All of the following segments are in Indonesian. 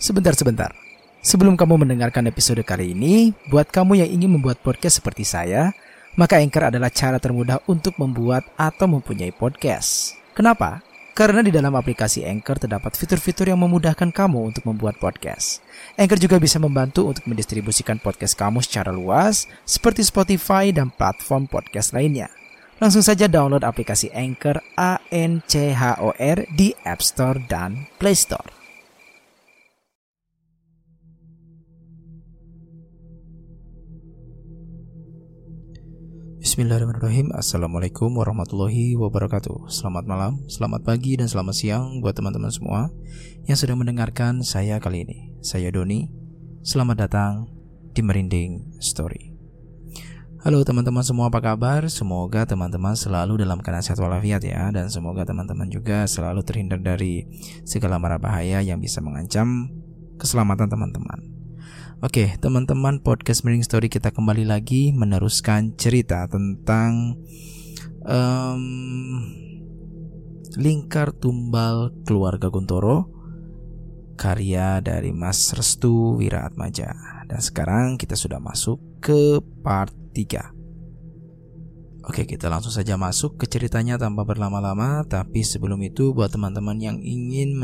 Sebentar-sebentar. Sebelum kamu mendengarkan episode kali ini, buat kamu yang ingin membuat podcast seperti saya, maka Anchor adalah cara termudah untuk membuat atau mempunyai podcast. Kenapa? Karena di dalam aplikasi Anchor terdapat fitur-fitur yang memudahkan kamu untuk membuat podcast. Anchor juga bisa membantu untuk mendistribusikan podcast kamu secara luas, seperti Spotify dan platform podcast lainnya. Langsung saja download aplikasi Anchor A N C H O R di App Store dan Play Store. Bismillahirrahmanirrahim. Assalamualaikum warahmatullahi wabarakatuh. Selamat malam, selamat pagi, dan selamat siang Buat teman-teman semua Yang sedang mendengarkan saya kali ini. Saya Doni. Selamat datang di Merinding Story. Halo teman-teman semua apa kabar? Semoga teman-teman selalu dalam keadaan sehat walafiat ya Dan semoga teman-teman juga selalu terhindar dari segala mara bahaya yang bisa mengancam keselamatan teman-teman Oke, teman-teman podcast Miring Story kita kembali lagi meneruskan cerita tentang um, lingkar tumbal keluarga Guntoro karya dari Mas Restu Wiraatmaja. Dan sekarang kita sudah masuk ke part 3. Oke, kita langsung saja masuk ke ceritanya tanpa berlama-lama. Tapi sebelum itu, buat teman-teman yang ingin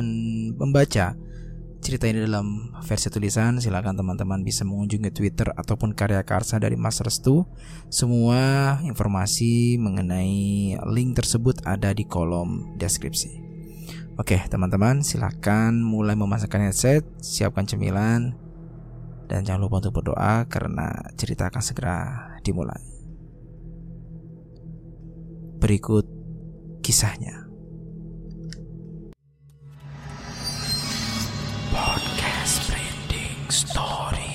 membaca cerita ini dalam versi tulisan, silakan teman-teman bisa mengunjungi Twitter ataupun karya karsa dari Mas Restu. Semua informasi mengenai link tersebut ada di kolom deskripsi. Oke, teman-teman, silakan mulai memasangkan headset, siapkan cemilan, dan jangan lupa untuk berdoa karena cerita akan segera dimulai. Berikut kisahnya. Story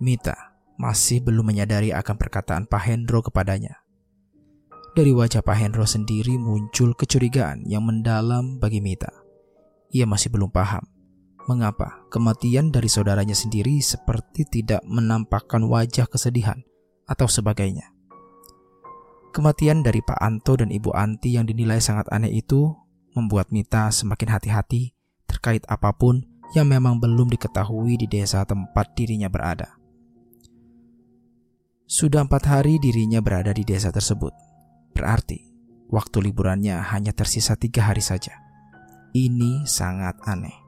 Mita masih belum menyadari akan perkataan Pak Hendro kepadanya. Dari wajah Pak Hendro sendiri muncul kecurigaan yang mendalam bagi Mita. Ia masih belum paham mengapa kematian dari saudaranya sendiri seperti tidak menampakkan wajah kesedihan atau sebagainya. Kematian dari Pak Anto dan Ibu Anti yang dinilai sangat aneh itu membuat Mita semakin hati-hati terkait apa pun yang memang belum diketahui di desa tempat dirinya berada. Sudah empat hari dirinya berada di desa tersebut. Berarti waktu liburannya hanya tersisa tiga hari saja. Ini sangat aneh.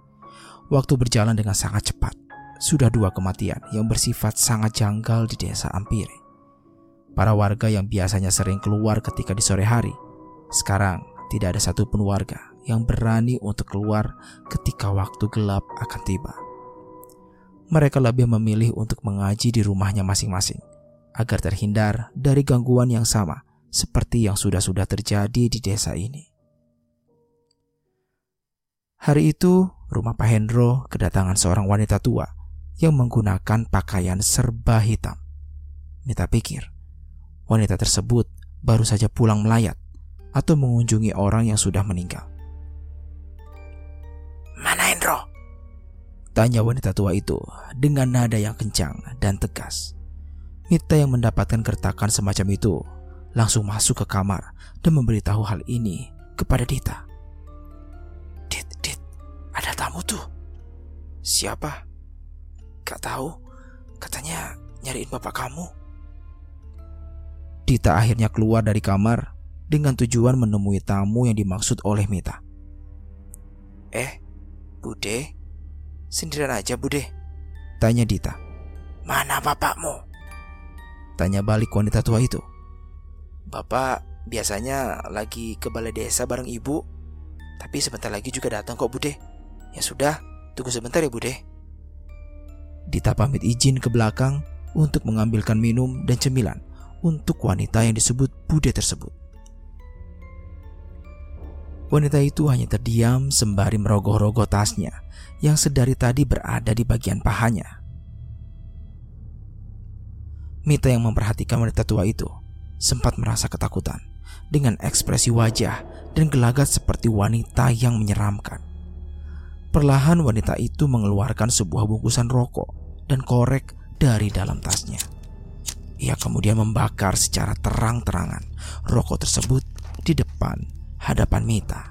Waktu berjalan dengan sangat cepat. Sudah dua kematian yang bersifat sangat janggal di desa Ampire. Para warga yang biasanya sering keluar ketika di sore hari, sekarang tidak ada satupun warga yang berani untuk keluar ketika waktu gelap akan tiba. Mereka lebih memilih untuk mengaji di rumahnya masing-masing agar terhindar dari gangguan yang sama seperti yang sudah-sudah terjadi di desa ini. Hari itu, rumah Pak Hendro kedatangan seorang wanita tua yang menggunakan pakaian serba hitam. Mita pikir, wanita tersebut baru saja pulang melayat atau mengunjungi orang yang sudah meninggal. Mana Hendro? Tanya wanita tua itu dengan nada yang kencang dan tegas. Mita yang mendapatkan gertakan semacam itu langsung masuk ke kamar dan memberitahu hal ini kepada Dita. Tamu tuh. Siapa? Gak tahu. Katanya nyariin bapak kamu. Dita akhirnya keluar dari kamar dengan tujuan menemui tamu yang dimaksud oleh Mita. Eh, Bude? Sendirian aja, Bude? Tanya Dita. Mana bapakmu? Tanya balik wanita tua itu. Bapak biasanya lagi ke balai desa bareng ibu. Tapi sebentar lagi juga datang kok, Bude. Ya sudah, tunggu sebentar ya Bude. Dita pamit izin ke belakang untuk mengambilkan minum dan cemilan untuk wanita yang disebut Bude tersebut. Wanita itu hanya terdiam sembari merogoh-rogoh tasnya yang sedari tadi berada di bagian pahanya. Mita yang memperhatikan wanita tua itu sempat merasa ketakutan dengan ekspresi wajah dan gelagat seperti wanita yang menyeramkan. Perlahan wanita itu mengeluarkan sebuah bungkusan rokok dan korek dari dalam tasnya. Ia kemudian membakar secara terang-terangan rokok tersebut di depan hadapan Mita.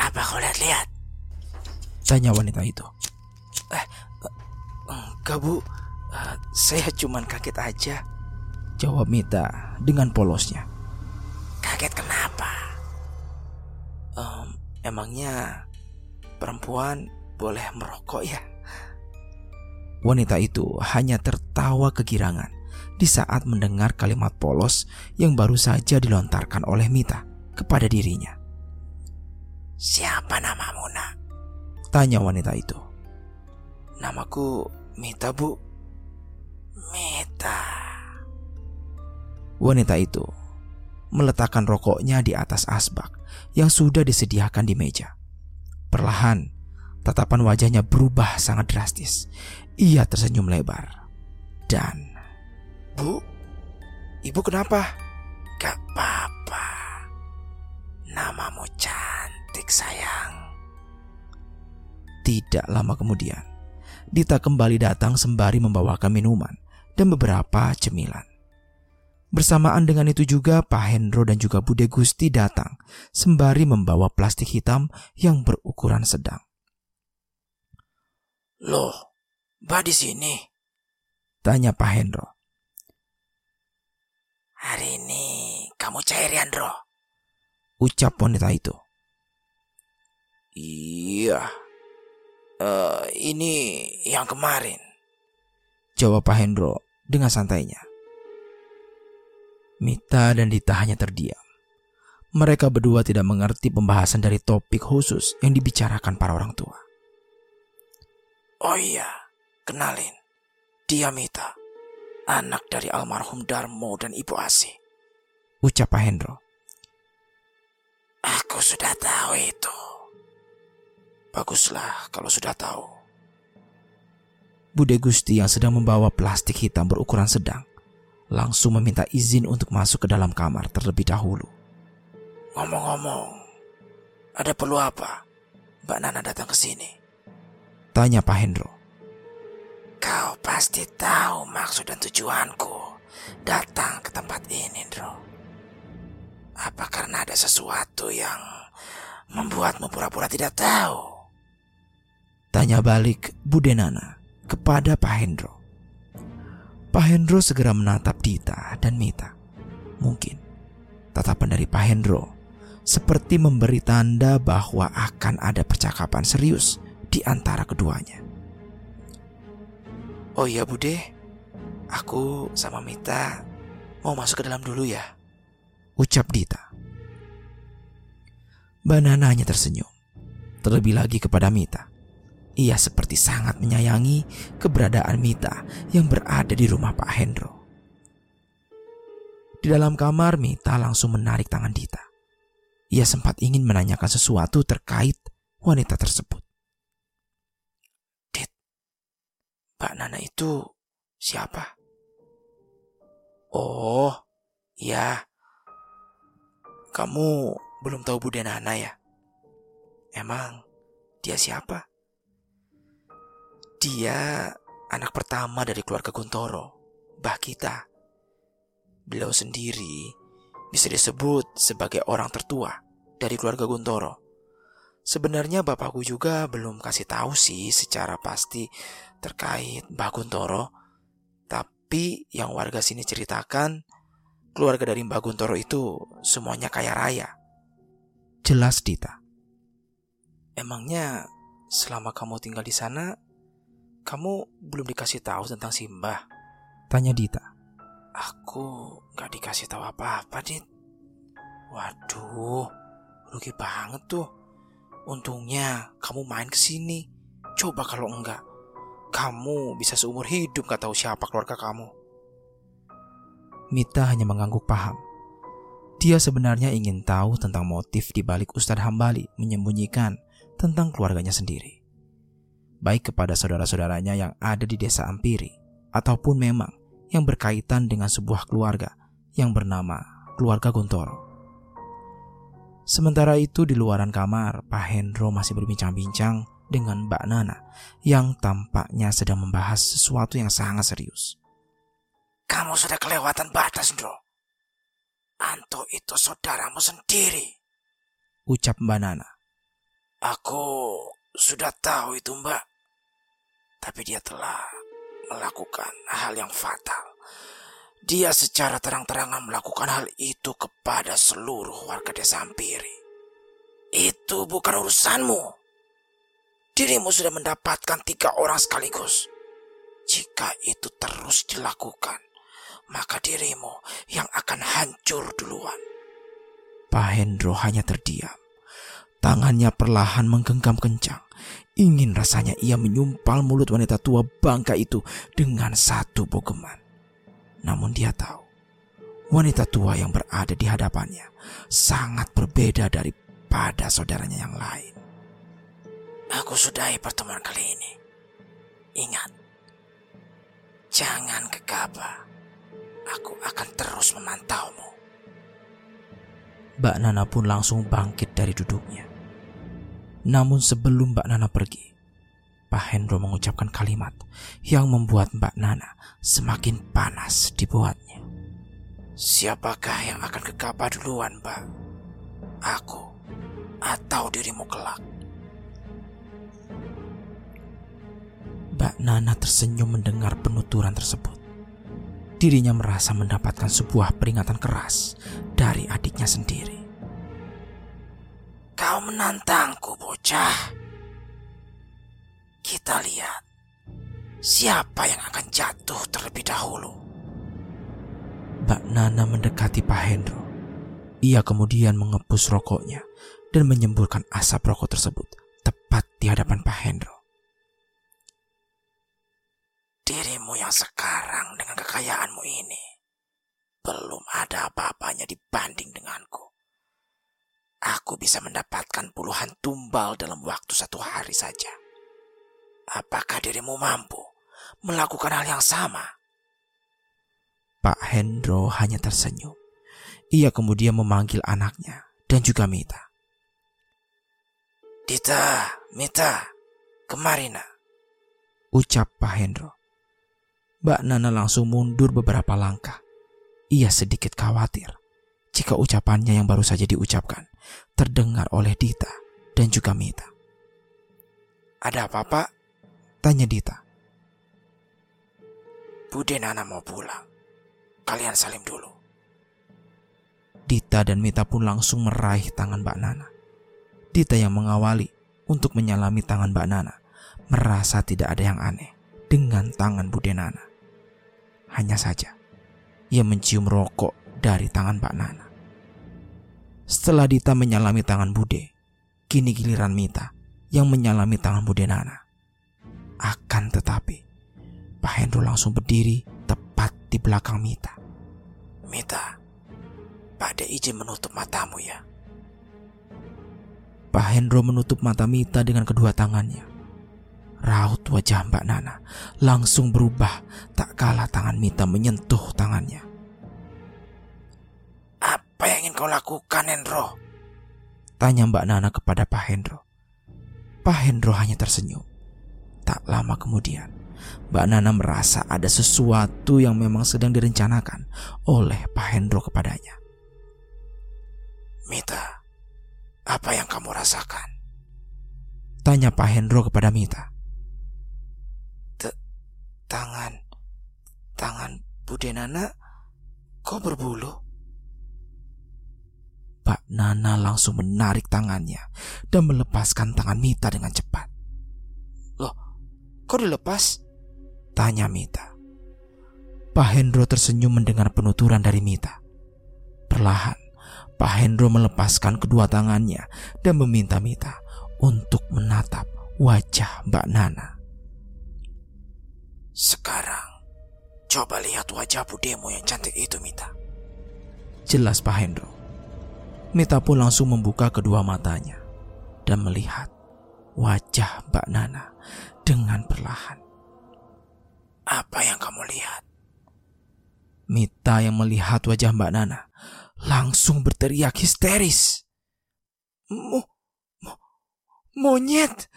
Apa kau lihat-lihat? Tanya wanita itu. Eh, enggak bu, uh, saya cuman kaget aja. Jawab Mita dengan polosnya. Kaget kenapa? Um, emangnya perempuan boleh merokok ya? Wanita itu hanya tertawa kegirangan di saat mendengar kalimat polos yang baru saja dilontarkan oleh Mita kepada dirinya. Siapa namamu, nak? Tanya wanita itu. Namaku Mita, bu. Mita. Wanita itu meletakkan rokoknya di atas asbak yang sudah disediakan di meja. Perlahan, tatapan wajahnya berubah sangat drastis. Ia tersenyum lebar. Dan Bu, ibu kenapa? Gak apa-apa. Namamu cantik sayang. Tidak lama kemudian, Dita kembali datang sembari membawakan minuman dan beberapa cemilan. Bersamaan dengan itu juga Pak Hendro dan juga Bude Gusti datang sembari membawa plastik hitam yang berukuran sedang. Loh, Mbak di sini? Tanya Pak Hendro. Hari ini kamu cair Yandro? Ucap wanita itu. Iya. Uh, ini yang kemarin. Jawab Pak Hendro dengan santainya. Mita dan Dita hanya terdiam. Mereka berdua tidak mengerti pembahasan dari topik khusus yang dibicarakan para orang tua. Oh iya, kenalin. Dia Mita anak dari almarhum Darmo dan Ibu Asi. Ucap Pak Hendro. Aku sudah tahu itu. Baguslah kalau sudah tahu. Bude Gusti yang sedang membawa plastik hitam berukuran sedang langsung meminta izin untuk masuk ke dalam kamar terlebih dahulu. Ngomong-ngomong, ada perlu apa Mbak Nana datang ke sini? Tanya Pak Hendro. Kau pasti tahu maksud dan tujuanku datang ke tempat ini, Dro. Apa karena ada sesuatu yang membuatmu pura-pura tidak tahu? Tanya balik Bude Nana kepada Pak Hendro. Pak Hendro segera menatap Dita dan Mita. Mungkin tatapan dari Pak Hendro seperti memberi tanda bahwa akan ada percakapan serius di antara keduanya. Oh iya Bude, aku sama Mita mau masuk ke dalam dulu ya. Ucap Dita. Banana hanya tersenyum. Terlebih lagi kepada Mita. Ia seperti sangat menyayangi keberadaan Mita yang berada di rumah Pak Hendro. Di dalam kamar, Mita langsung menarik tangan Dita. Ia sempat ingin menanyakan sesuatu terkait wanita tersebut. Mbak Nana itu siapa? Oh, ya. Kamu belum tahu Bude Nana ya? Emang dia siapa? Dia anak pertama dari keluarga Guntoro, bah kita. Beliau sendiri bisa disebut sebagai orang tertua dari keluarga Guntoro. Sebenarnya bapakku juga belum kasih tahu sih secara pasti terkait Mbah Guntoro. Tapi yang warga sini ceritakan, keluarga dari Mbah Guntoro itu semuanya kaya raya. Jelas Dita. Emangnya selama kamu tinggal di sana, kamu belum dikasih tahu tentang si Mbah? Tanya Dita. Aku gak dikasih tahu apa-apa, Dit. Waduh, rugi banget tuh. Untungnya kamu main ke sini. Coba kalau enggak, kamu bisa seumur hidup gak tahu siapa keluarga kamu. Mita hanya mengangguk paham. Dia sebenarnya ingin tahu tentang motif di balik Ustadz Hambali menyembunyikan tentang keluarganya sendiri. Baik kepada saudara-saudaranya yang ada di desa Ampiri, ataupun memang yang berkaitan dengan sebuah keluarga yang bernama keluarga Guntoro. Sementara itu di luaran kamar, Pak Hendro masih berbincang-bincang dengan Mbak Nana yang tampaknya sedang membahas sesuatu yang sangat serius. Kamu sudah kelewatan batas, Ndro. Anto itu saudaramu sendiri. Ucap Mbak Nana. Aku sudah tahu itu, Mbak. Tapi dia telah melakukan hal yang fatal. Dia secara terang-terangan melakukan hal itu kepada seluruh warga desa Ampiri. Itu bukan urusanmu. Dirimu sudah mendapatkan tiga orang sekaligus. Jika itu terus dilakukan, maka dirimu yang akan hancur duluan. Pak Hendro hanya terdiam. Tangannya perlahan menggenggam kencang. Ingin rasanya ia menyumpal mulut wanita tua bangka itu dengan satu bogeman. Namun dia tahu, wanita tua yang berada di hadapannya sangat berbeda daripada saudaranya yang lain. Aku sudahi pertemuan kali ini. Ingat, jangan gegabah. Aku akan terus memantaumu. Mbak Nana pun langsung bangkit dari duduknya. Namun sebelum Mbak Nana pergi, Pak Hendro mengucapkan kalimat yang membuat Mbak Nana semakin panas dibuatnya. Siapakah yang akan gegabah duluan, Mbak? Aku atau dirimu kelak? Mbak Nana tersenyum mendengar penuturan tersebut. Dirinya merasa mendapatkan sebuah peringatan keras dari adiknya sendiri. Kau menantangku, bocah. Kita lihat siapa yang akan jatuh terlebih dahulu. Mbak Nana mendekati Pak Hendro. Ia kemudian mengepus rokoknya dan menyemburkan asap rokok tersebut tepat di hadapan Pak Hendro. Dirimu yang sekarang dengan kekayaanmu ini belum ada apa-apanya dibanding denganku. Aku bisa mendapatkan puluhan tumbal dalam waktu satu hari saja. Apakah dirimu mampu melakukan hal yang sama? Pak Hendro hanya tersenyum. Ia kemudian memanggil anaknya dan juga Mita. Dita, Mita, kemari nak. Ucap Pak Hendro. Mbak Nana langsung mundur beberapa langkah. Ia sedikit khawatir jika ucapannya yang baru saja diucapkan terdengar oleh Dita dan juga Mita. Ada apa, Pak? Tanya Dita. Bude Nana mau pulang. Kalian salim dulu. Dita dan Mita pun langsung meraih tangan Mbak Nana. Dita yang mengawali untuk menyalami tangan Mbak Nana merasa tidak ada yang aneh dengan tangan Bude Nana. Hanya saja, ia mencium rokok dari tangan Mbak Nana. Setelah Dita menyalami tangan Bude, kini giliran Mita yang menyalami tangan Bude Nana. Akan tetapi, Pak Hendro langsung berdiri tepat di belakang Mita. Mita, Pak De izin menutup matamu ya. Pak Hendro menutup mata Mita dengan kedua tangannya. Raut wajah Mbak Nana langsung berubah tak kalah tangan Mita menyentuh tangannya. Apa yang ingin kau lakukan, Hendro? Tanya Mbak Nana kepada Pak Hendro. Pak Hendro hanya tersenyum. Tak lama kemudian, Mbak Nana merasa ada sesuatu yang memang sedang direncanakan oleh Pak Hendro kepadanya. Mita, apa yang kamu rasakan? Tanya Pak Hendro kepada Mita. Tangan, tangan Bude Nana kok berbulu? Pak Nana langsung menarik tangannya dan melepaskan tangan Mita dengan cepat. Kok dilepas? Tanya Mita. Pak Hendro tersenyum mendengar penuturan dari Mita. Perlahan, Pak Hendro melepaskan kedua tangannya dan meminta Mita untuk menatap wajah Mbak Nana. Sekarang, coba lihat wajah budemu yang cantik itu, Mita. Jelas Pak Hendro. Mita pun langsung membuka kedua matanya dan melihat wajah Mbak Nana dengan perlahan. Apa yang kamu lihat? Mita yang melihat wajah Mbak Nana langsung berteriak histeris. Mo, mo, monyet.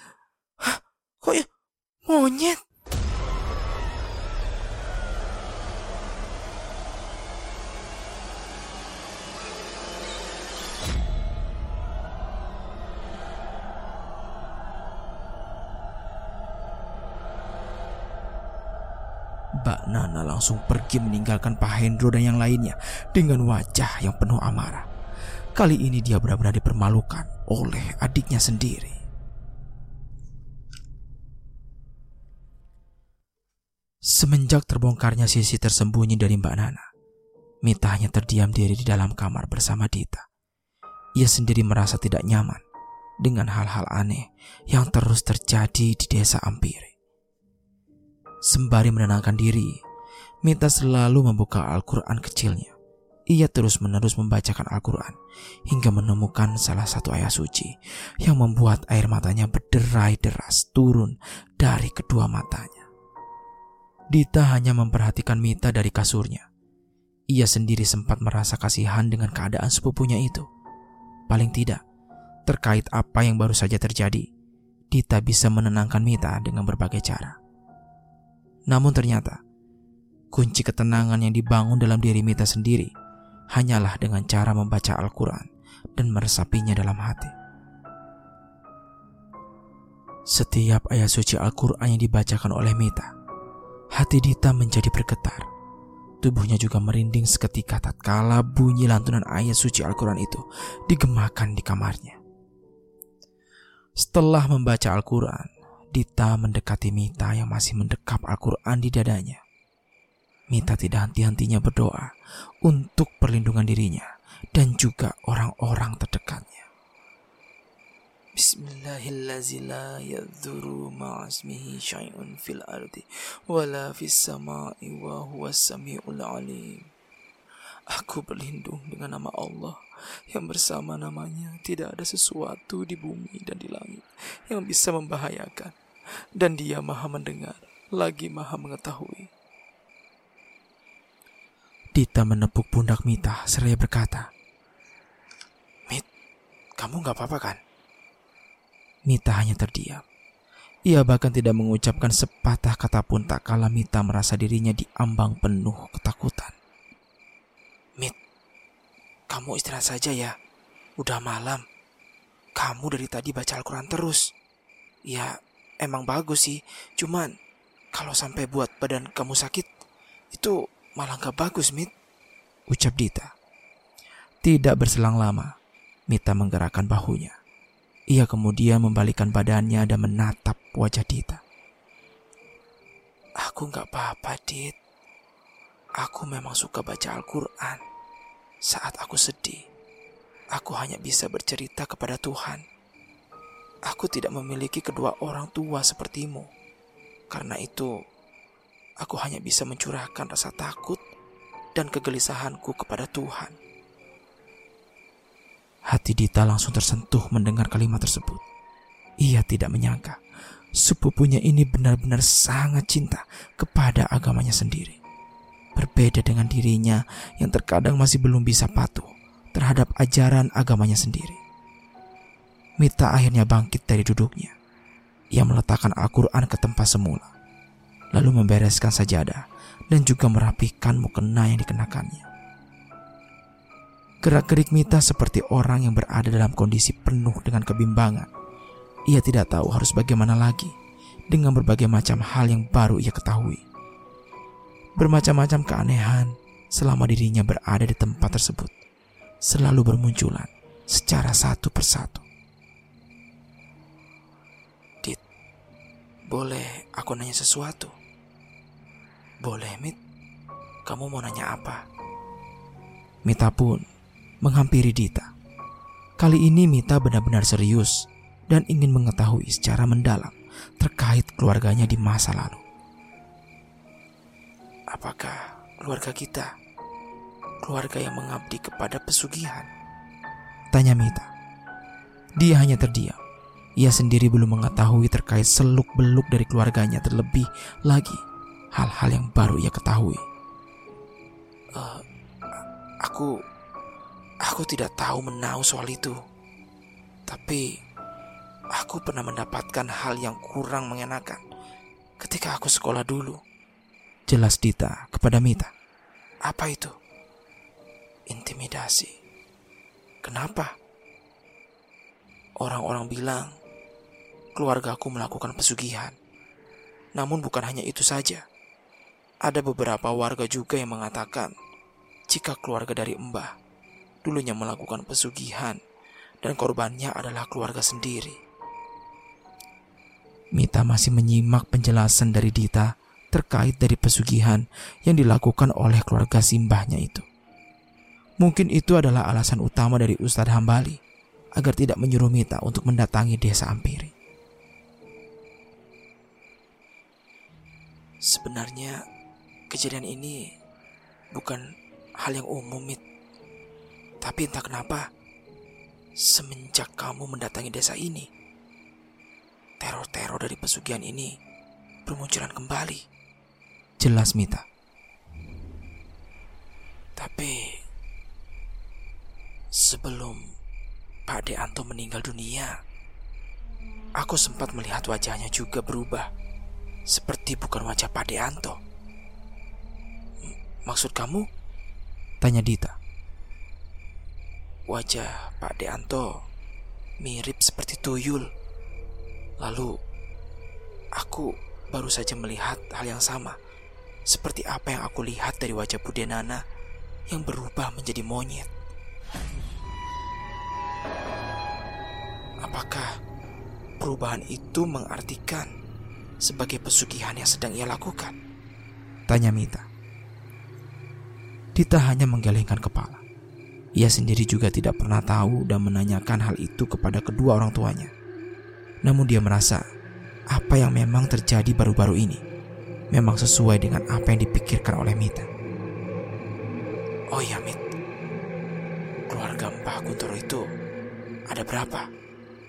Kok ya? Monyet? Langsung pergi meninggalkan Pak Hendro dan yang lainnya dengan wajah yang penuh amarah. Kali ini dia benar-benar dipermalukan oleh adiknya sendiri. Semenjak terbongkarnya sisi tersembunyi dari Mbak Nana, Mita hanya terdiam diri di dalam kamar bersama Dita. Ia sendiri merasa tidak nyaman dengan hal-hal aneh yang terus terjadi di desa Ampiri. Sembari menenangkan diri, Mita selalu membuka Al-Quran kecilnya. Ia terus-menerus membacakan Al-Quran hingga menemukan salah satu ayat suci yang membuat air matanya berderai deras turun dari kedua matanya. Dita hanya memperhatikan Mita dari kasurnya. Ia sendiri sempat merasa kasihan dengan keadaan sepupunya itu. Paling tidak, terkait apa yang baru saja terjadi, Dita bisa menenangkan Mita dengan berbagai cara. Namun ternyata, kunci ketenangan yang dibangun dalam diri Mita sendiri hanyalah dengan cara membaca Al-Quran dan meresapinya dalam hati. Setiap ayat suci Al-Quran yang dibacakan oleh Mita, hati Dita menjadi bergetar. Tubuhnya juga merinding seketika tatkala bunyi lantunan ayat suci Al-Quran itu digemakan di kamarnya. Setelah membaca Al-Quran, Dita mendekati Mita yang masih mendekap Al-Quran di dadanya. Mita tidak henti-hentinya berdoa untuk perlindungan dirinya dan juga orang-orang terdekatnya. Bismillahirrahmanirrahim. Aku berlindung dengan nama Allah yang bersama namanya tidak ada sesuatu di bumi dan di langit yang bisa membahayakan dan dia maha mendengar, lagi maha mengetahui. Dita menepuk pundak Mita seraya berkata, Mit, kamu gak apa-apa kan? Mita hanya terdiam. Ia bahkan tidak mengucapkan sepatah kata pun tak kala Mita merasa dirinya diambang penuh ketakutan. Mit, kamu istirahat saja ya. Udah malam. Kamu dari tadi baca Al-Quran terus. Ya, emang bagus sih. Cuman kalau sampai buat badan kamu sakit, itu malah gak bagus, Mit. Ucap Dita. Tidak berselang lama, Mita menggerakkan bahunya. Ia kemudian membalikkan badannya dan menatap wajah Dita. Aku gak apa-apa, Dit. Aku memang suka baca Al-Quran. Saat aku sedih, aku hanya bisa bercerita kepada Tuhan Aku tidak memiliki kedua orang tua sepertimu. Karena itu, aku hanya bisa mencurahkan rasa takut dan kegelisahanku kepada Tuhan. Hati Dita langsung tersentuh mendengar kalimat tersebut. Ia tidak menyangka sepupunya ini benar-benar sangat cinta kepada agamanya sendiri. Berbeda dengan dirinya yang terkadang masih belum bisa patuh terhadap ajaran agamanya sendiri. Mita akhirnya bangkit dari duduknya. Ia meletakkan Al-Quran ke tempat semula, lalu membereskan sajadah dan juga merapikan mukena yang dikenakannya. Gerak-gerik Mita seperti orang yang berada dalam kondisi penuh dengan kebimbangan. Ia tidak tahu harus bagaimana lagi dengan berbagai macam hal yang baru ia ketahui. Bermacam-macam keanehan selama dirinya berada di tempat tersebut selalu bermunculan secara satu persatu. Boleh aku nanya sesuatu? Boleh, Mit. Kamu mau nanya apa? Mita pun menghampiri Dita. Kali ini Mita benar-benar serius dan ingin mengetahui secara mendalam terkait keluarganya di masa lalu. Apakah keluarga kita keluarga yang mengabdi kepada pesugihan? Tanya Mita. Dia hanya terdiam ia sendiri belum mengetahui terkait seluk-beluk dari keluarganya terlebih lagi hal-hal yang baru ia ketahui. Uh, aku aku tidak tahu menau soal itu. Tapi Aku pernah mendapatkan hal yang kurang mengenakan ketika aku sekolah dulu. Jelas Dita kepada Mita. Apa itu? Intimidasi. Kenapa? Orang-orang bilang keluarga aku melakukan pesugihan. Namun bukan hanya itu saja. Ada beberapa warga juga yang mengatakan jika keluarga dari Mbah dulunya melakukan pesugihan dan korbannya adalah keluarga sendiri. Mita masih menyimak penjelasan dari Dita terkait dari pesugihan yang dilakukan oleh keluarga simbahnya itu. Mungkin itu adalah alasan utama dari Ustadz Hambali agar tidak menyuruh Mita untuk mendatangi desa Ampiri. Sebenarnya kejadian ini bukan hal yang umum, Mit. Tapi entah kenapa, semenjak kamu mendatangi desa ini, teror-teror dari pesugihan ini bermunculan kembali. Jelas Mita. Tapi sebelum Pak Deanto meninggal dunia, aku sempat melihat wajahnya juga berubah. Seperti bukan wajah Pak Deanto. Maksud kamu? Tanya Dita. Wajah Pak Deanto mirip seperti tuyul. Lalu, aku baru saja melihat hal yang sama. Seperti apa yang aku lihat dari wajah Bude Nana yang berubah menjadi monyet. Apakah perubahan itu mengartikan sebagai pesugihan yang sedang ia lakukan? Tanya Mita. Dita hanya menggelengkan kepala. Ia sendiri juga tidak pernah tahu dan menanyakan hal itu kepada kedua orang tuanya. Namun dia merasa apa yang memang terjadi baru-baru ini memang sesuai dengan apa yang dipikirkan oleh Mita. Oh iya Mit, keluarga Mbah Kuntoro itu ada berapa?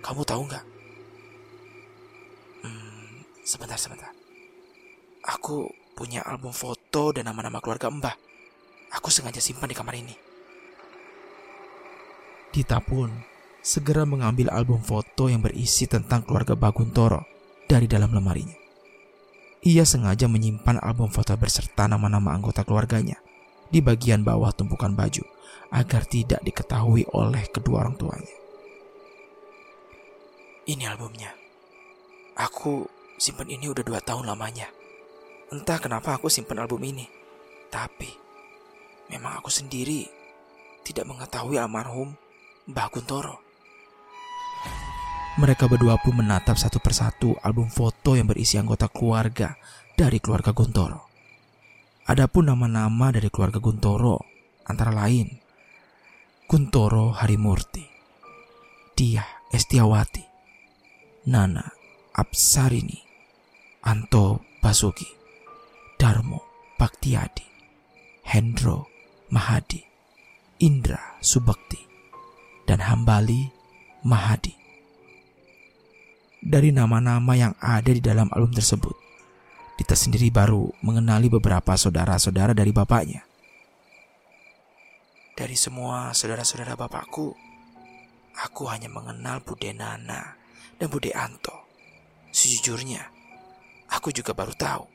Kamu tahu nggak? Hmm, sebentar sebentar. Aku punya album foto dan nama-nama keluarga Mbah. Aku sengaja simpan di kamar ini. Dita pun segera mengambil album foto yang berisi tentang keluarga Baguntoro dari dalam lemarinya. Ia sengaja menyimpan album foto berserta nama-nama anggota keluarganya di bagian bawah tumpukan baju agar tidak diketahui oleh kedua orang tuanya. Ini albumnya. Aku simpan ini udah dua tahun lamanya. Entah kenapa aku simpan album ini. Tapi, memang aku sendiri tidak mengetahui almarhum Mbah Kuntoro. Mereka berdua pun menatap satu persatu album foto yang berisi anggota keluarga dari keluarga Guntoro. Adapun nama-nama dari keluarga Guntoro antara lain Guntoro Harimurti, Dia Estiawati, Nana Apsarini, Anto Basuki, Darmo Baktiadi, Hendro Mahadi, Indra Subakti, dan Hambali Mahadi. Dari nama-nama yang ada di dalam album tersebut, Dita sendiri baru mengenali beberapa saudara-saudara dari bapaknya. Dari semua saudara-saudara bapakku, aku hanya mengenal Bude Nana dan Bude Anto. Sejujurnya, aku juga baru tahu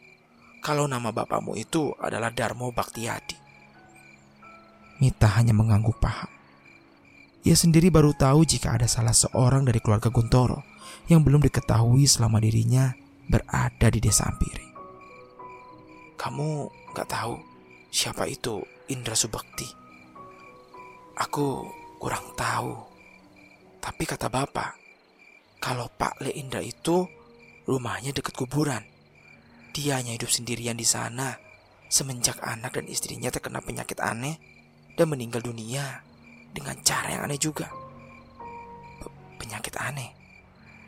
kalau nama bapakmu itu adalah Darmo Baktiadi. Mita hanya mengangguk paham. Ia sendiri baru tahu jika ada salah seorang dari keluarga Guntoro yang belum diketahui selama dirinya berada di desa Ampiri. Kamu gak tahu siapa itu Indra Subakti? Aku kurang tahu. Tapi kata bapak, kalau Pak Le Indra itu rumahnya dekat kuburan. Dia hanya hidup sendirian di sana semenjak anak dan istrinya terkena penyakit aneh dan meninggal dunia dengan cara yang aneh juga. P penyakit aneh.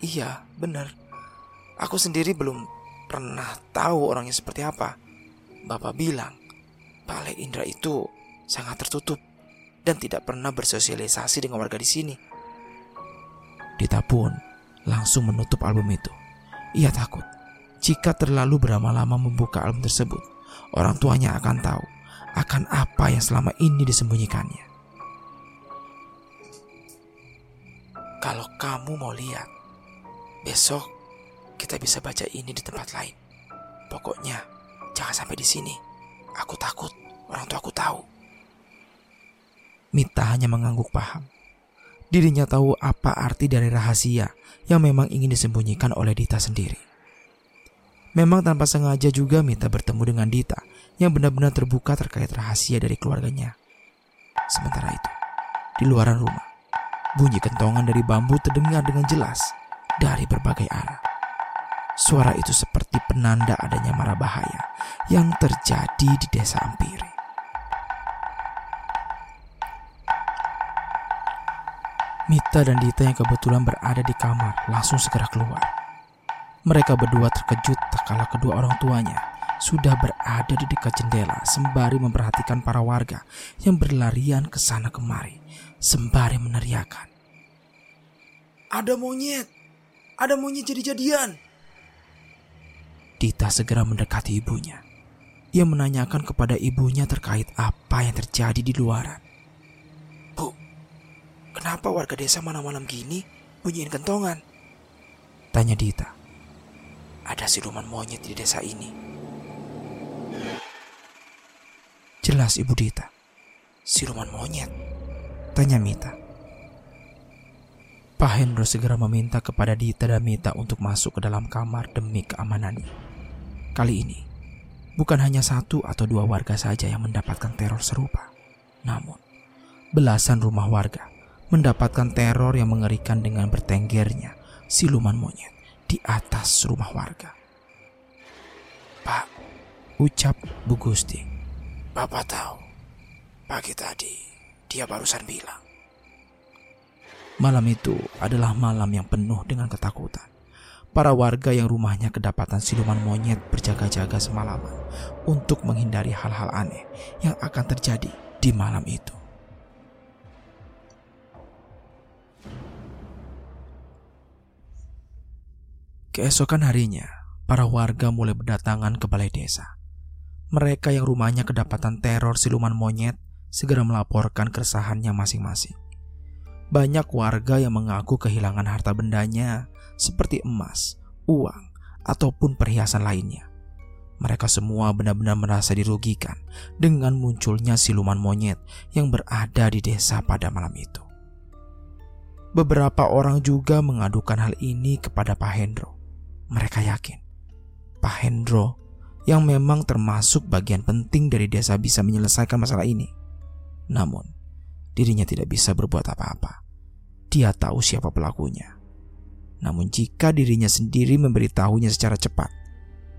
Iya, benar. Aku sendiri belum pernah tahu orangnya seperti apa. Bapak bilang, Pak Le Indra itu sangat tertutup dan tidak pernah bersosialisasi dengan warga di sini. Dita pun langsung menutup album itu. Ia takut jika terlalu berlama-lama membuka album tersebut, orang tuanya akan tahu akan apa yang selama ini disembunyikannya. Kalau kamu mau lihat, Besok kita bisa baca ini di tempat lain. Pokoknya jangan sampai di sini. Aku takut orang tua aku tahu. Mita hanya mengangguk paham. Dirinya tahu apa arti dari rahasia yang memang ingin disembunyikan oleh Dita sendiri. Memang tanpa sengaja juga Mita bertemu dengan Dita yang benar-benar terbuka terkait rahasia dari keluarganya. Sementara itu, di luaran rumah, bunyi kentongan dari bambu terdengar dengan jelas dari berbagai arah. Suara itu seperti penanda adanya mara bahaya yang terjadi di desa Ampiri. Mita dan Dita yang kebetulan berada di kamar langsung segera keluar. Mereka berdua terkejut tak kedua orang tuanya sudah berada di dekat jendela sembari memperhatikan para warga yang berlarian ke sana kemari sembari meneriakan. Ada monyet! Ada monyet jadi-jadian! Dita segera mendekati ibunya. Ia menanyakan kepada ibunya terkait apa yang terjadi di luaran. Kenapa warga desa malam-malam gini bunyiin kentongan? Tanya Dita. Ada siluman monyet di desa ini. Jelas Ibu Dita. Siluman monyet? Tanya Mita. Pak Hendro segera meminta kepada Dita dan Mita untuk masuk ke dalam kamar demi keamanannya. Kali ini, bukan hanya satu atau dua warga saja yang mendapatkan teror serupa. Namun, belasan rumah warga mendapatkan teror yang mengerikan dengan bertenggernya siluman monyet di atas rumah warga. Pak, ucap Bu Gusti. Bapak tahu, pagi tadi dia barusan bilang. Malam itu adalah malam yang penuh dengan ketakutan. Para warga yang rumahnya kedapatan siluman monyet berjaga-jaga semalaman untuk menghindari hal-hal aneh yang akan terjadi di malam itu. Keesokan harinya, para warga mulai berdatangan ke balai desa. Mereka yang rumahnya kedapatan teror siluman monyet segera melaporkan keresahannya masing-masing. Banyak warga yang mengaku kehilangan harta bendanya seperti emas, uang, ataupun perhiasan lainnya. Mereka semua benar-benar merasa dirugikan dengan munculnya siluman monyet yang berada di desa pada malam itu. Beberapa orang juga mengadukan hal ini kepada Pak Hendro. Mereka yakin Pak Hendro yang memang termasuk bagian penting dari desa bisa menyelesaikan masalah ini. Namun, dirinya tidak bisa berbuat apa-apa. Dia tahu siapa pelakunya. Namun jika dirinya sendiri memberitahunya secara cepat,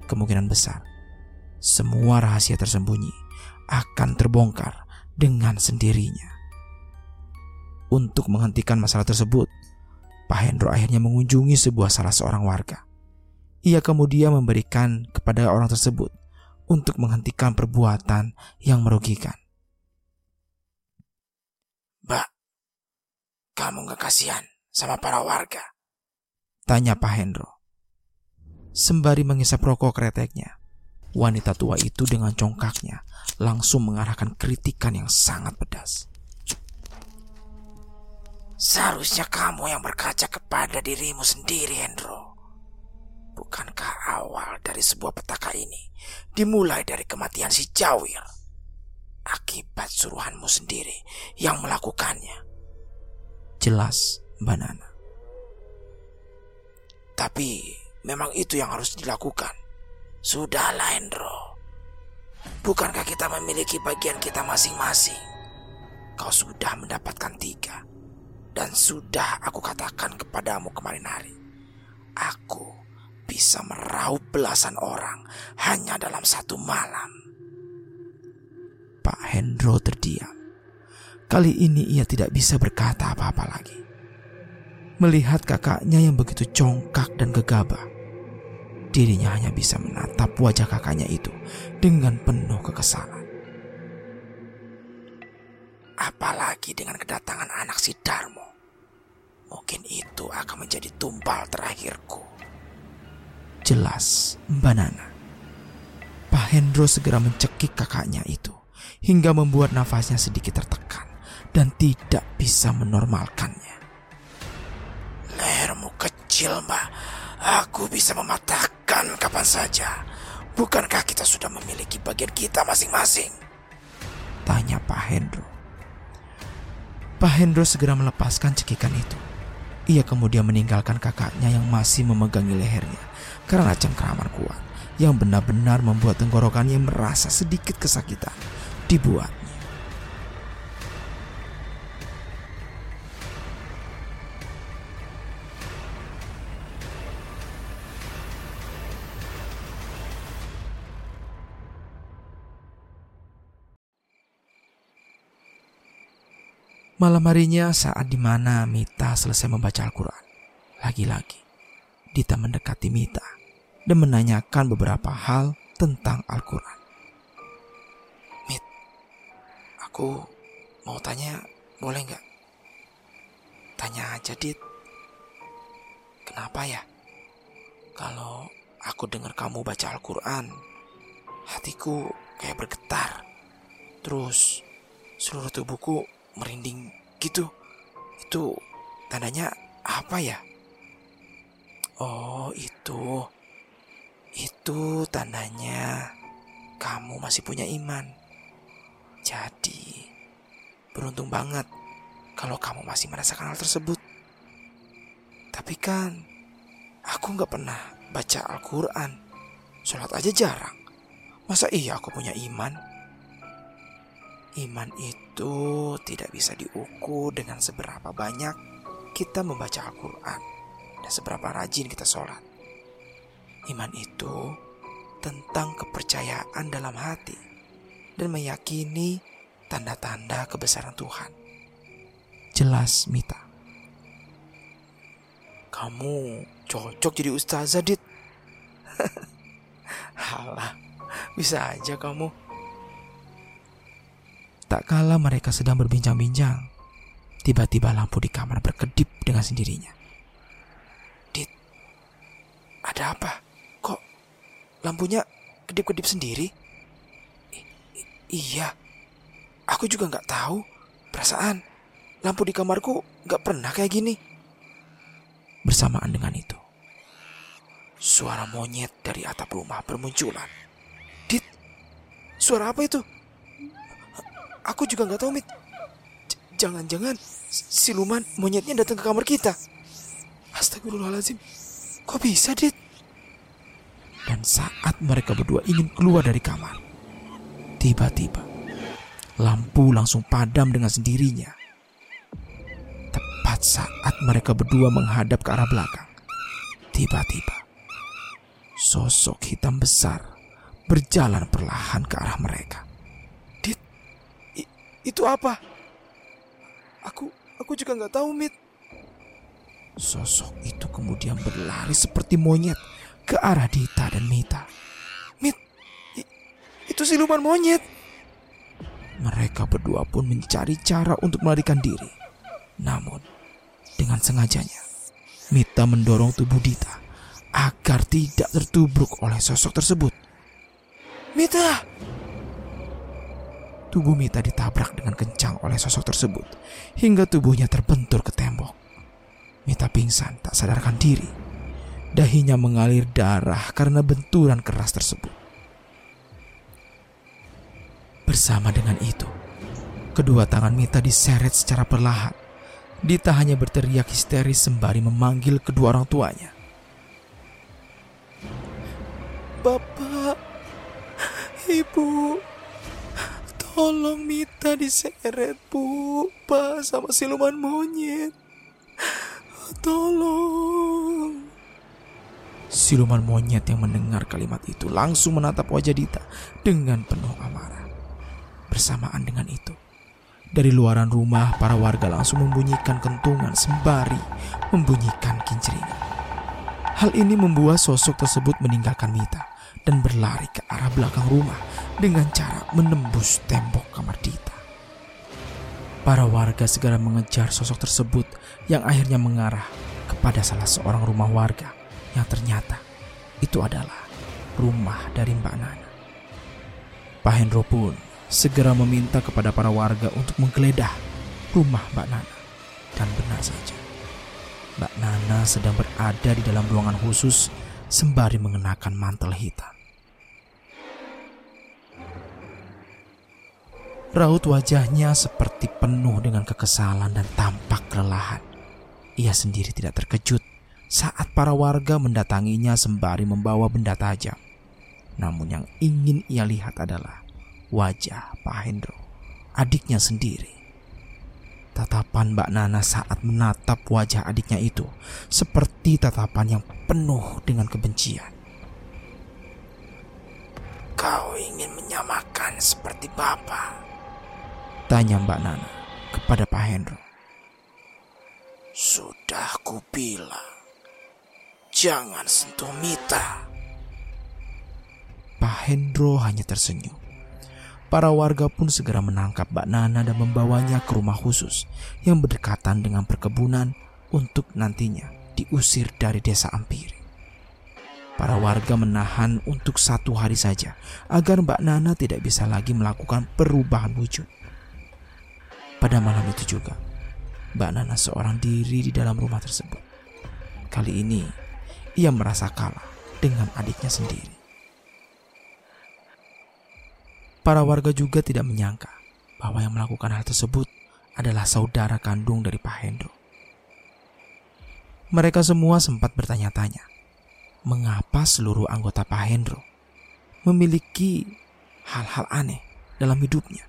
kemungkinan besar semua rahasia tersembunyi akan terbongkar dengan sendirinya. Untuk menghentikan masalah tersebut, Pak Hendro akhirnya mengunjungi sebuah salah seorang warga. Ia kemudian memberikan kepada orang tersebut untuk menghentikan perbuatan yang merugikan. Mbak, kamu gak kasihan sama para warga? Tanya Pak Hendro. Sembari mengisap rokok kreteknya, wanita tua itu dengan congkaknya langsung mengarahkan kritikan yang sangat pedas. Seharusnya kamu yang berkaca kepada dirimu sendiri, Hendro. Bukankah awal dari sebuah petaka ini dimulai dari kematian si Jawir? Akibat suruhanmu sendiri yang melakukannya. Jelas, Mbak Nana. Tapi memang itu yang harus dilakukan. Sudahlah, Hendro. Bukankah kita memiliki bagian kita masing-masing? Kau sudah mendapatkan tiga. Dan sudah aku katakan kepadamu kemarin hari. Aku bisa meraup belasan orang hanya dalam satu malam. Pak Hendro terdiam. Kali ini ia tidak bisa berkata apa-apa lagi. Melihat kakaknya yang begitu congkak dan gegabah, dirinya hanya bisa menatap wajah kakaknya itu dengan penuh kekesalan. Apalagi dengan kedatangan anak si Darmo. Mungkin itu akan menjadi tumpal terakhirku. Jelas, Mbak Nana. Pak Hendro segera mencekik kakaknya itu hingga membuat nafasnya sedikit tertekan dan tidak bisa menormalkannya. Lehermu kecil, Mbak. Aku bisa mematahkan kapan saja. Bukankah kita sudah memiliki bagian kita masing-masing? Tanya Pak Hendro. Pak Hendro segera melepaskan cekikan itu. Ia kemudian meninggalkan kakaknya yang masih memegangi lehernya karena cengkraman kuat yang benar-benar membuat tenggorokannya merasa sedikit kesakitan. Dibuat Malam harinya saat di mana Mita selesai membaca Al-Quran. Lagi-lagi, Dita mendekati Mita dan menanyakan beberapa hal tentang Al-Quran. Mit, aku mau tanya boleh nggak? Tanya aja, Dit. Kenapa ya? Kalau aku dengar kamu baca Al-Quran, hatiku kayak bergetar. Terus seluruh tubuhku merinding gitu. Itu tandanya apa ya? Oh, itu. Itu tandanya kamu masih punya iman. Jadi, beruntung banget kalau kamu masih merasakan hal tersebut. Tapi kan, aku nggak pernah baca Al-Quran. Sholat aja jarang. Masa iya aku punya iman? Iman itu tidak bisa diukur dengan seberapa banyak kita membaca Al-Quran dan seberapa rajin kita sholat. Iman itu tentang kepercayaan dalam hati dan meyakini tanda-tanda kebesaran Tuhan. Jelas, Mita. Kamu cocok jadi ustazah, Dit. Halah, bisa aja kamu. Tak kala mereka sedang berbincang-bincang, tiba-tiba lampu di kamar berkedip dengan sendirinya. Dit, ada apa? Kok lampunya kedip-kedip sendiri? I iya, aku juga nggak tahu. Perasaan lampu di kamarku nggak pernah kayak gini. Bersamaan dengan itu, suara monyet dari atap rumah bermunculan. Dit, suara apa itu? Aku juga nggak tahu, Mit. Jangan-jangan siluman monyetnya datang ke kamar kita. Astagfirullahaladzim. Kok bisa, Dit? Dan saat mereka berdua ingin keluar dari kamar, tiba-tiba lampu langsung padam dengan sendirinya. Tepat saat mereka berdua menghadap ke arah belakang, tiba-tiba sosok hitam besar berjalan perlahan ke arah mereka. Itu apa? Aku aku juga nggak tahu, Mit. Sosok itu kemudian berlari seperti monyet ke arah Dita dan Mita. Mit, itu siluman monyet. Mereka berdua pun mencari cara untuk melarikan diri. Namun, dengan sengajanya, Mita mendorong tubuh Dita agar tidak tertubruk oleh sosok tersebut. Mita! Tubuh Mita ditabrak dengan kencang oleh sosok tersebut hingga tubuhnya terbentur ke tembok. Mita pingsan tak sadarkan diri. Dahinya mengalir darah karena benturan keras tersebut. Bersama dengan itu, kedua tangan Mita diseret secara perlahan. Dita hanya berteriak histeris sembari memanggil kedua orang tuanya. Bapak, Ibu, Tolong Mita diseret, Bu. Pak, sama siluman monyet. Tolong. Siluman monyet yang mendengar kalimat itu langsung menatap wajah Dita dengan penuh amarah. Bersamaan dengan itu, dari luaran rumah para warga langsung membunyikan kentungan sembari membunyikan kinceringan. Hal ini membuat sosok tersebut meninggalkan Mita dan berlari ke arah belakang rumah dengan cara menembus tembok kamar Dita. Para warga segera mengejar sosok tersebut yang akhirnya mengarah kepada salah seorang rumah warga yang ternyata itu adalah rumah dari Mbak Nana. Pak Hendro pun segera meminta kepada para warga untuk menggeledah rumah Mbak Nana. Dan benar saja, Mbak Nana sedang berada di dalam ruangan khusus sembari mengenakan mantel hitam. Raut wajahnya seperti penuh dengan kekesalan dan tampak kelelahan. Ia sendiri tidak terkejut saat para warga mendatanginya sembari membawa benda tajam. Namun yang ingin ia lihat adalah wajah Pak Hendro, adiknya sendiri. Tatapan Mbak Nana saat menatap wajah adiknya itu seperti tatapan yang penuh dengan kebencian. Kau ingin menyamakan seperti Bapak? Tanya Mbak Nana kepada Pak Hendro. Sudah kubilang, jangan sentuh Mita. Pak Hendro hanya tersenyum. Para warga pun segera menangkap Mbak Nana dan membawanya ke rumah khusus yang berdekatan dengan perkebunan untuk nantinya diusir dari desa Ampiri. Para warga menahan untuk satu hari saja agar Mbak Nana tidak bisa lagi melakukan perubahan wujud. Pada malam itu juga, Mbak Nana seorang diri di dalam rumah tersebut. Kali ini, ia merasa kalah dengan adiknya sendiri. Para warga juga tidak menyangka bahwa yang melakukan hal tersebut adalah saudara kandung dari Pak Hendro. Mereka semua sempat bertanya-tanya, mengapa seluruh anggota Pak Hendro memiliki hal-hal aneh dalam hidupnya.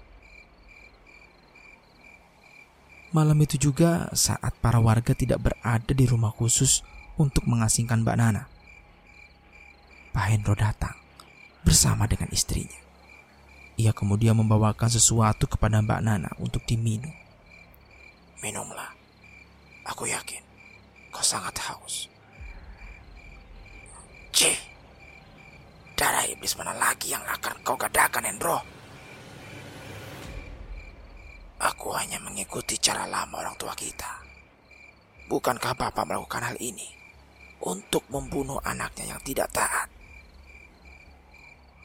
Malam itu juga saat para warga tidak berada di rumah khusus untuk mengasingkan Mbak Nana. Pak Hendro datang bersama dengan istrinya. Ia kemudian membawakan sesuatu kepada Mbak Nana untuk diminum. Minumlah. Aku yakin kau sangat haus. Cih, darah iblis mana lagi yang akan kau gadakan, Hendro? Aku hanya mengikuti cara lama orang tua kita. Bukankah Bapak melakukan hal ini untuk membunuh anaknya yang tidak taat?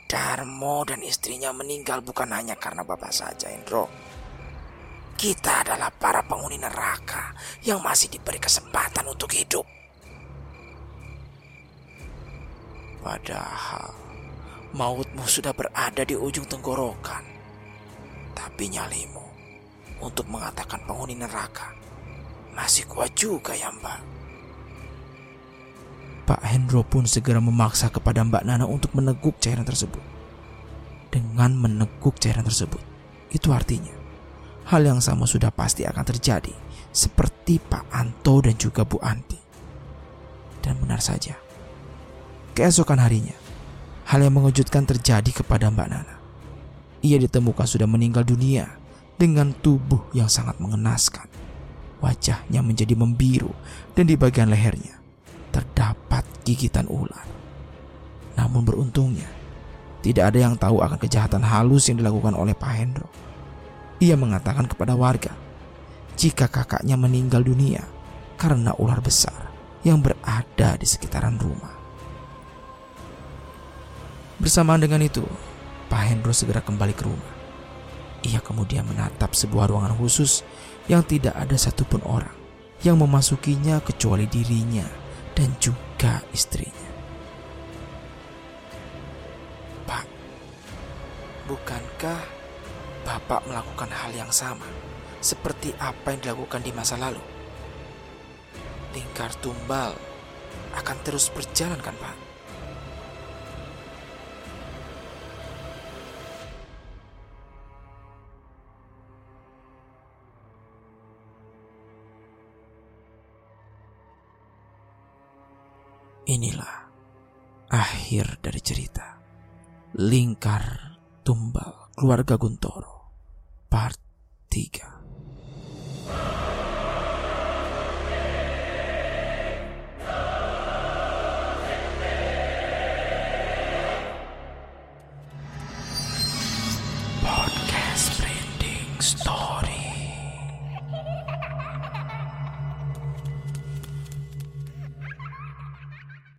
Darmo dan istrinya meninggal bukan hanya karena Bapak saja, Indro. Kita adalah para penghuni neraka yang masih diberi kesempatan untuk hidup. Padahal mautmu sudah berada di ujung tenggorokan. Tapi nyalimu untuk mengatakan penghuni neraka. Masih kuat juga ya mbak. Pak Hendro pun segera memaksa kepada Mbak Nana untuk meneguk cairan tersebut. Dengan meneguk cairan tersebut, itu artinya hal yang sama sudah pasti akan terjadi seperti Pak Anto dan juga Bu Anti. Dan benar saja, keesokan harinya, hal yang mengejutkan terjadi kepada Mbak Nana. Ia ditemukan sudah meninggal dunia dengan tubuh yang sangat mengenaskan. Wajahnya menjadi membiru dan di bagian lehernya terdapat gigitan ular. Namun beruntungnya, tidak ada yang tahu akan kejahatan halus yang dilakukan oleh Pak Hendro. Ia mengatakan kepada warga, jika kakaknya meninggal dunia karena ular besar yang berada di sekitaran rumah. Bersamaan dengan itu, Pak Hendro segera kembali ke rumah. Ia kemudian menatap sebuah ruangan khusus yang tidak ada satupun orang yang memasukinya kecuali dirinya dan juga istrinya. Pak, bukankah Bapak melakukan hal yang sama seperti apa yang dilakukan di masa lalu? Lingkar tumbal akan terus berjalan kan Pak? Inilah akhir dari cerita. Lingkar Tumbal Keluarga Guntoro Part 3 Podcast